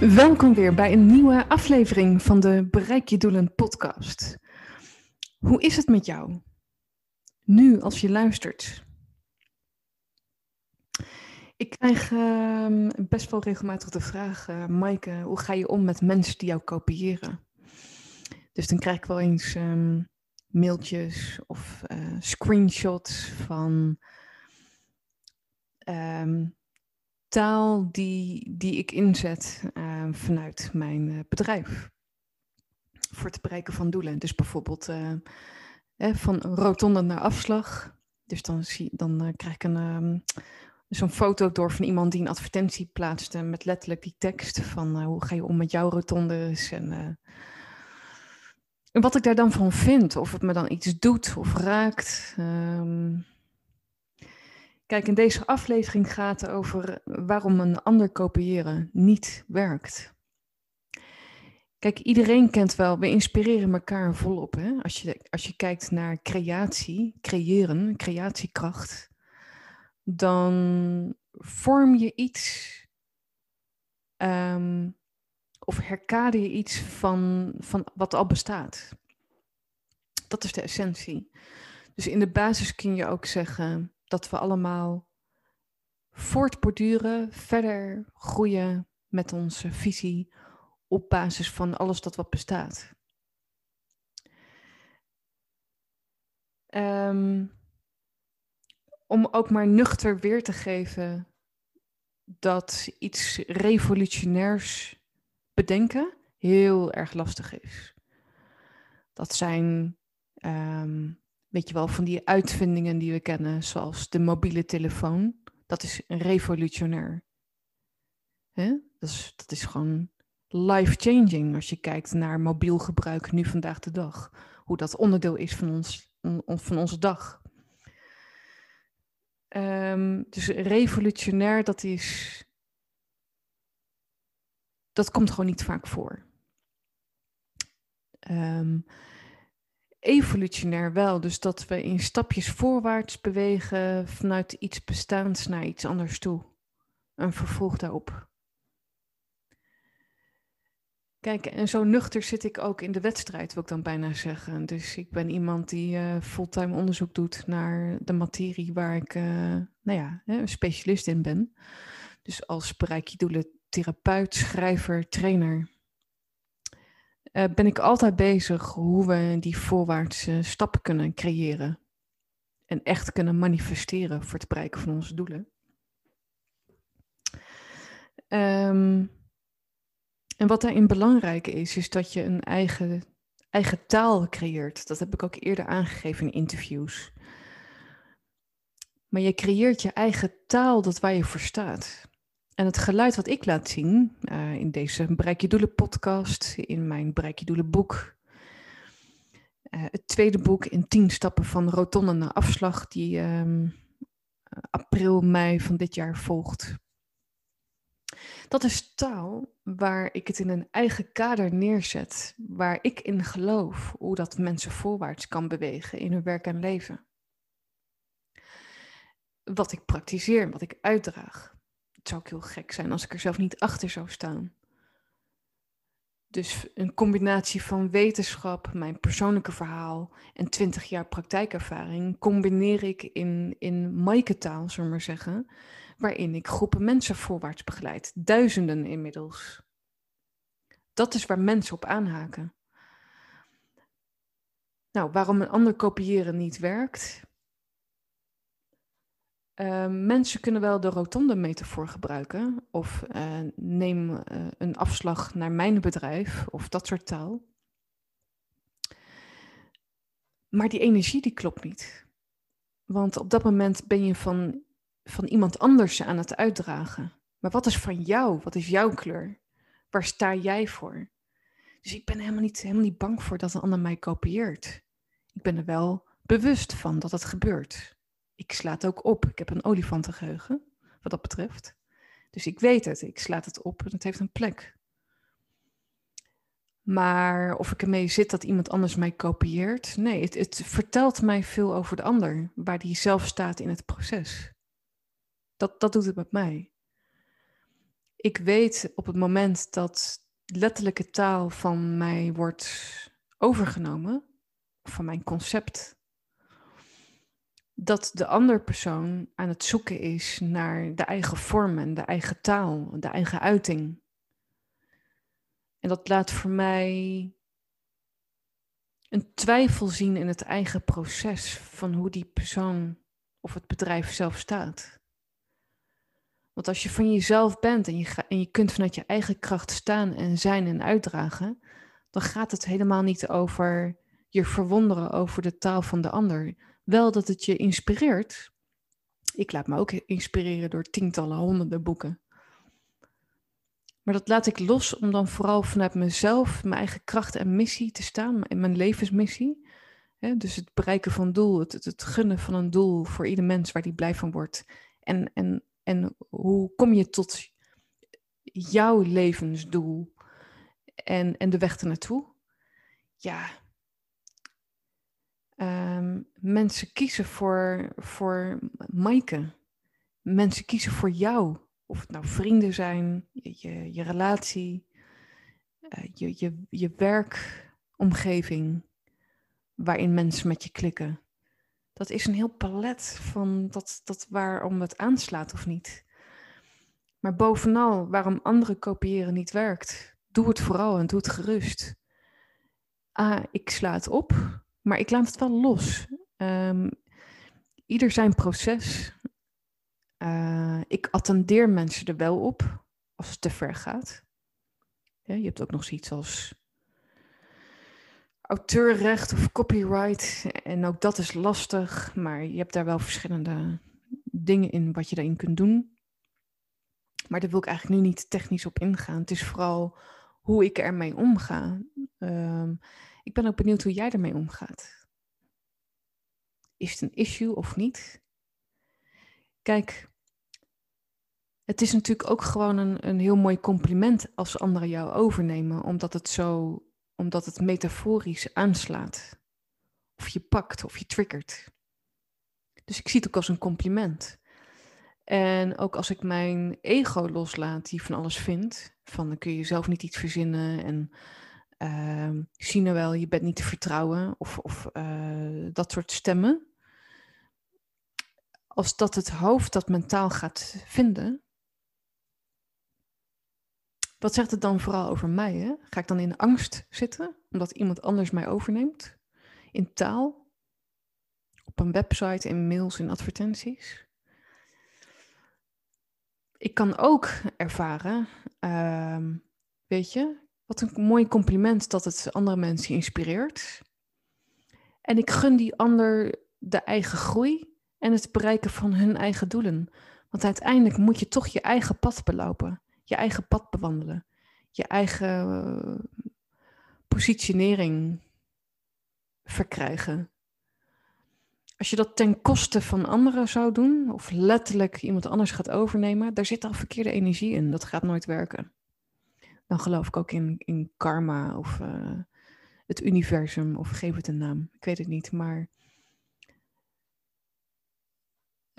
Welkom weer bij een nieuwe aflevering van de Bereik je Doelen podcast. Hoe is het met jou? Nu als je luistert. Ik krijg uh, best wel regelmatig de vraag, uh, Maaike, hoe ga je om met mensen die jou kopiëren? Dus dan krijg ik wel eens um, mailtjes of uh, screenshots van um, taal die, die ik inzet uh, vanuit mijn uh, bedrijf. Voor het bereiken van doelen. Dus bijvoorbeeld uh, van rotonde naar afslag. Dus dan, zie, dan krijg ik een, um, zo'n foto door van iemand die een advertentie plaatste met letterlijk die tekst van hoe ga je om met jouw rotondes en, wat ik daar dan van vind. Of het me dan iets doet of raakt. Um, Kijk, in deze aflevering gaat het over waarom een ander kopiëren niet werkt. Kijk, iedereen kent wel, we inspireren elkaar volop. Hè? Als, je, als je kijkt naar creatie, creëren, creatiekracht, dan vorm je iets um, of herkade je iets van, van wat al bestaat. Dat is de essentie. Dus in de basis kun je ook zeggen, dat we allemaal voortborduren, verder groeien met onze visie op basis van alles dat wat bestaat. Um, om ook maar nuchter weer te geven dat iets revolutionairs bedenken heel erg lastig is. Dat zijn um, weet je wel, van die uitvindingen die we kennen, zoals de mobiele telefoon. Dat is revolutionair. Dat, is, dat is gewoon life-changing als je kijkt naar mobiel gebruik nu vandaag de dag. Hoe dat onderdeel is van, ons, van onze dag. Um, dus revolutionair, dat is. Dat komt gewoon niet vaak voor. Um, evolutionair wel. Dus dat we in stapjes voorwaarts bewegen vanuit iets bestaans naar iets anders toe. Een vervolg daarop. Kijk, en zo nuchter zit ik ook in de wedstrijd, wil ik dan bijna zeggen. Dus ik ben iemand die uh, fulltime onderzoek doet naar de materie waar ik, uh, nou ja, een specialist in ben. Dus als bereik je doelen therapeut, schrijver, trainer uh, ben ik altijd bezig hoe we die voorwaartse stappen kunnen creëren. En echt kunnen manifesteren voor het bereiken van onze doelen. Um, en wat daarin belangrijk is, is dat je een eigen, eigen taal creëert. Dat heb ik ook eerder aangegeven in interviews. Maar je creëert je eigen taal dat waar je voor staat. En het geluid wat ik laat zien uh, in deze Bereik je Doelen podcast, in mijn Bereik je Doelen boek, uh, het tweede boek in 10 stappen van rotonde naar afslag, die um, april, mei van dit jaar volgt. Dat is taal waar ik het in een eigen kader neerzet, waar ik in geloof hoe dat mensen voorwaarts kan bewegen in hun werk en leven. Wat ik praktiseer, wat ik uitdraag zou ook heel gek zijn als ik er zelf niet achter zou staan. Dus een combinatie van wetenschap, mijn persoonlijke verhaal en 20 jaar praktijkervaring combineer ik in, in Maaike-taal, zullen we maar zeggen, waarin ik groepen mensen voorwaarts begeleid. Duizenden inmiddels. Dat is waar mensen op aanhaken. Nou, waarom een ander kopiëren niet werkt, uh, mensen kunnen wel de rotonde metafoor gebruiken of uh, neem uh, een afslag naar mijn bedrijf of dat soort taal. Maar die energie die klopt niet. Want op dat moment ben je van van iemand anders aan het uitdragen. Maar wat is van jou? Wat is jouw kleur? Waar sta jij voor? Dus ik ben helemaal niet, helemaal niet bang voor dat een ander mij kopieert. Ik ben er wel bewust van dat het gebeurt. Ik sla het ook op. Ik heb een olifantengeheugen, wat dat betreft. Dus ik weet het. Ik slaat het op en het heeft een plek. Maar of ik ermee zit dat iemand anders mij kopieert, nee, het, het vertelt mij veel over de ander, waar die zelf staat in het proces. Dat, dat doet het met mij. Ik weet op het moment dat letterlijke taal van mij wordt overgenomen, van mijn concept, dat de andere persoon aan het zoeken is naar de eigen vormen, de eigen taal, de eigen uiting. En dat laat voor mij een twijfel zien in het eigen proces van hoe die persoon of het bedrijf zelf staat. Want als je van jezelf bent en je, en je kunt vanuit je eigen kracht staan en zijn en uitdragen, dan gaat het helemaal niet over je verwonderen over de taal van de ander. Wel dat het je inspireert. Ik laat me ook inspireren door tientallen, honderden boeken. Maar dat laat ik los om dan vooral vanuit mezelf, mijn eigen kracht en missie te staan, mijn levensmissie. dus het bereiken van doel, het, het, gunnen van een doel voor ieder mens waar die blij van wordt. En, en, en hoe kom je tot jouw levensdoel en, en de weg ernaartoe? Ja, um, mensen kiezen voor, voor Maaike. Mensen kiezen voor jou. Of het nou vrienden zijn, je, je, relatie, uh, je, je, je werkomgeving waarin mensen met je klikken. Dat is een heel palet van dat, dat waarom het aanslaat of niet. Maar bovenal, waarom anderen kopiëren niet werkt. Doe het vooral en doe het gerust. Ah, ik sla het op, maar ik laat het wel los. Um, ieder zijn proces. Uh, ik attendeer mensen er wel op als het te ver gaat. Je hebt ook nog zoiets als auteurrecht of copyright. En ook dat is lastig, maar je hebt daar wel verschillende dingen in wat je daarin kunt doen. Maar daar wil ik eigenlijk nu niet technisch op ingaan. Het is vooral hoe ik ermee omga. Um, ik ben ook benieuwd hoe jij ermee omgaat. Is het een issue of niet? Kijk, het is natuurlijk ook gewoon een, een heel mooi compliment als anderen jou overnemen, omdat het zo, omdat het metaforisch aanslaat. Of je pakt of je triggert. Dus ik zie het ook als een compliment. En ook als ik mijn ego loslaat, die van alles vindt, van dan kun je zelf niet iets verzinnen en zie nou wel, je bent niet te vertrouwen of, of uh, dat soort stemmen. Als dat het hoofd dat mentaal gaat vinden, wat zegt het dan vooral over mij? Hè? Ga ik dan in angst zitten omdat iemand anders mij overneemt? In taal? Op een website, in mails, in advertenties? Ik kan ook ervaren, uh, weet je, wat een mooi compliment dat het andere mensen inspireert. En ik gun die ander de eigen groei en het bereiken van hun eigen doelen. Want uiteindelijk moet je toch je eigen pad belopen, je eigen pad bewandelen, je eigen eh, positionering verkrijgen. Als je dat ten koste van anderen zou doen, of letterlijk iemand anders gaat overnemen, daar zit al verkeerde energie in. Dat gaat nooit werken dan geloof ik ook in, in karma of uh, het universum of geef het een naam. Ik weet het niet, maar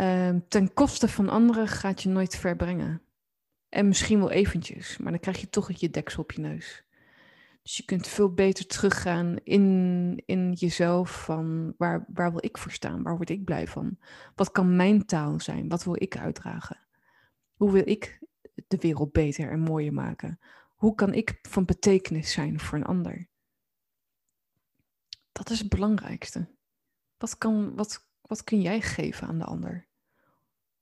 uh, ten koste van anderen gaat je nooit ver brengen. En misschien wel eventjes, maar dan krijg je toch je deksel op je neus. Dus je kunt veel beter teruggaan in, in jezelf van waar, waar wil ik voor staan? Waar word ik blij van? Wat kan mijn taal zijn? Wat wil ik uitdragen? Hoe wil ik de wereld beter en mooier maken? Hoe kan ik van betekenis zijn voor een ander? Dat is het belangrijkste. Wat, kan, wat, wat kun jij geven aan de ander?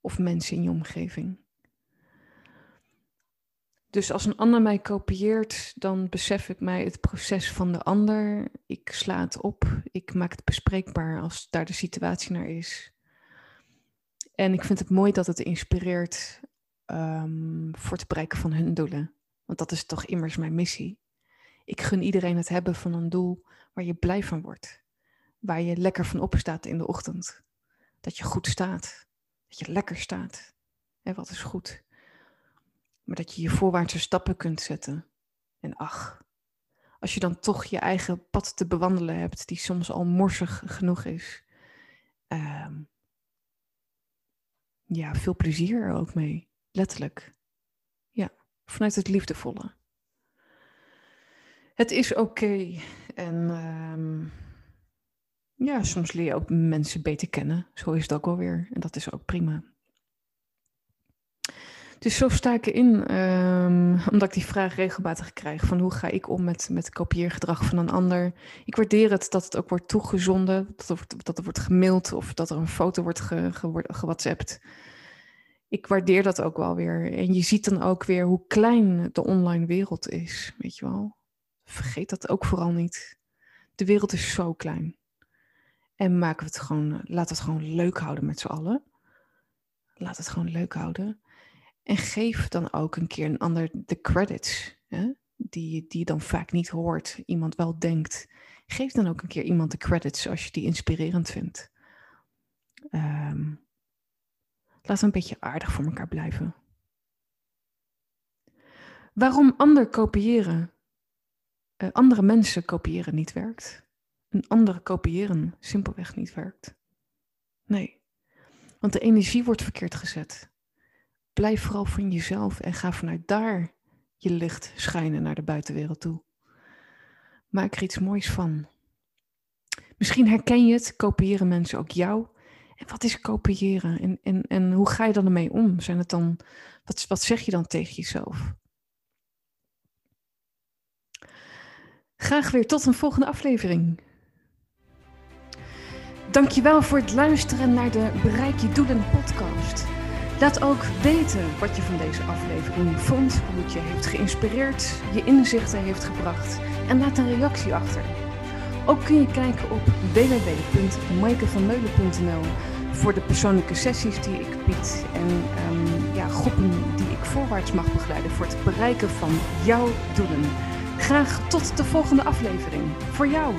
Of mensen in je omgeving? Dus als een ander mij kopieert, dan besef ik mij het proces van de ander. Ik sla het op. Ik maak het bespreekbaar als daar de situatie naar is. En ik vind het mooi dat het inspireert ehm, voor het bereiken van hun doelen. Want dat is toch immers mijn missie. Ik gun iedereen het hebben van een doel waar je blij van wordt. Waar je lekker van opstaat in de ochtend. Dat je goed staat. Dat je lekker staat. En wat is goed? Maar dat je je voorwaartse stappen kunt zetten. En ach, als je dan toch je eigen pad te bewandelen hebt, die soms al morsig genoeg is. Um, ja, veel plezier er ook mee. Letterlijk. Vanuit het liefdevolle. Het is oké. En um, ja, soms leer je ook mensen beter kennen. Zo is het ook alweer. En dat is ook prima. Dus zo sta ik erin, um, omdat ik die vraag regelmatig krijg van hoe ga ik om met, met kopieergedrag van een ander. Ik waardeer het dat het ook wordt toegezonden, dat er, dat er wordt gemaild of dat er een foto wordt ge, ge. Ik waardeer dat ook wel weer. En je ziet dan ook weer hoe klein de online wereld is, weet je wel. Vergeet dat ook vooral niet. De wereld is zo klein. En maken we het gewoon, laat het gewoon leuk houden met z'n allen. Laat het gewoon leuk houden. En geef dan ook een keer een ander de credits, hè? Die, die je dan vaak niet hoort, iemand wel denkt. Geef dan ook een keer iemand de credits als je die inspirerend vindt. Um, laat een beetje aardig voor elkaar blijven. Waarom ander kopiëren, uh, andere mensen kopiëren niet werkt. Een andere kopiëren simpelweg niet werkt. Nee, want de energie wordt verkeerd gezet. Blijf vooral van jezelf en ga vanuit daar je licht schijnen naar de buitenwereld toe. Maak er iets moois van. Misschien herken je het, kopiëren mensen ook jou. Wat is kopiëren? En, en, en hoe ga je dan ermee om? Zijn het dan, wat, wat zeg je dan tegen jezelf? Graag weer tot een volgende aflevering. Dankjewel voor het luisteren naar de Bereik je Doelen podcast. Laat ook weten wat je van deze aflevering vond, hoe het je heeft geïnspireerd, je inzichten heeft gebracht en laat een reactie achter. Ook kun je kijken op www.maikevanmeulen.nl voor de persoonlijke sessies die ik bied en um, ja, groepen die ik voorwaarts mag begeleiden voor het bereiken van jouw doelen. Graag tot de volgende aflevering. Voor jou.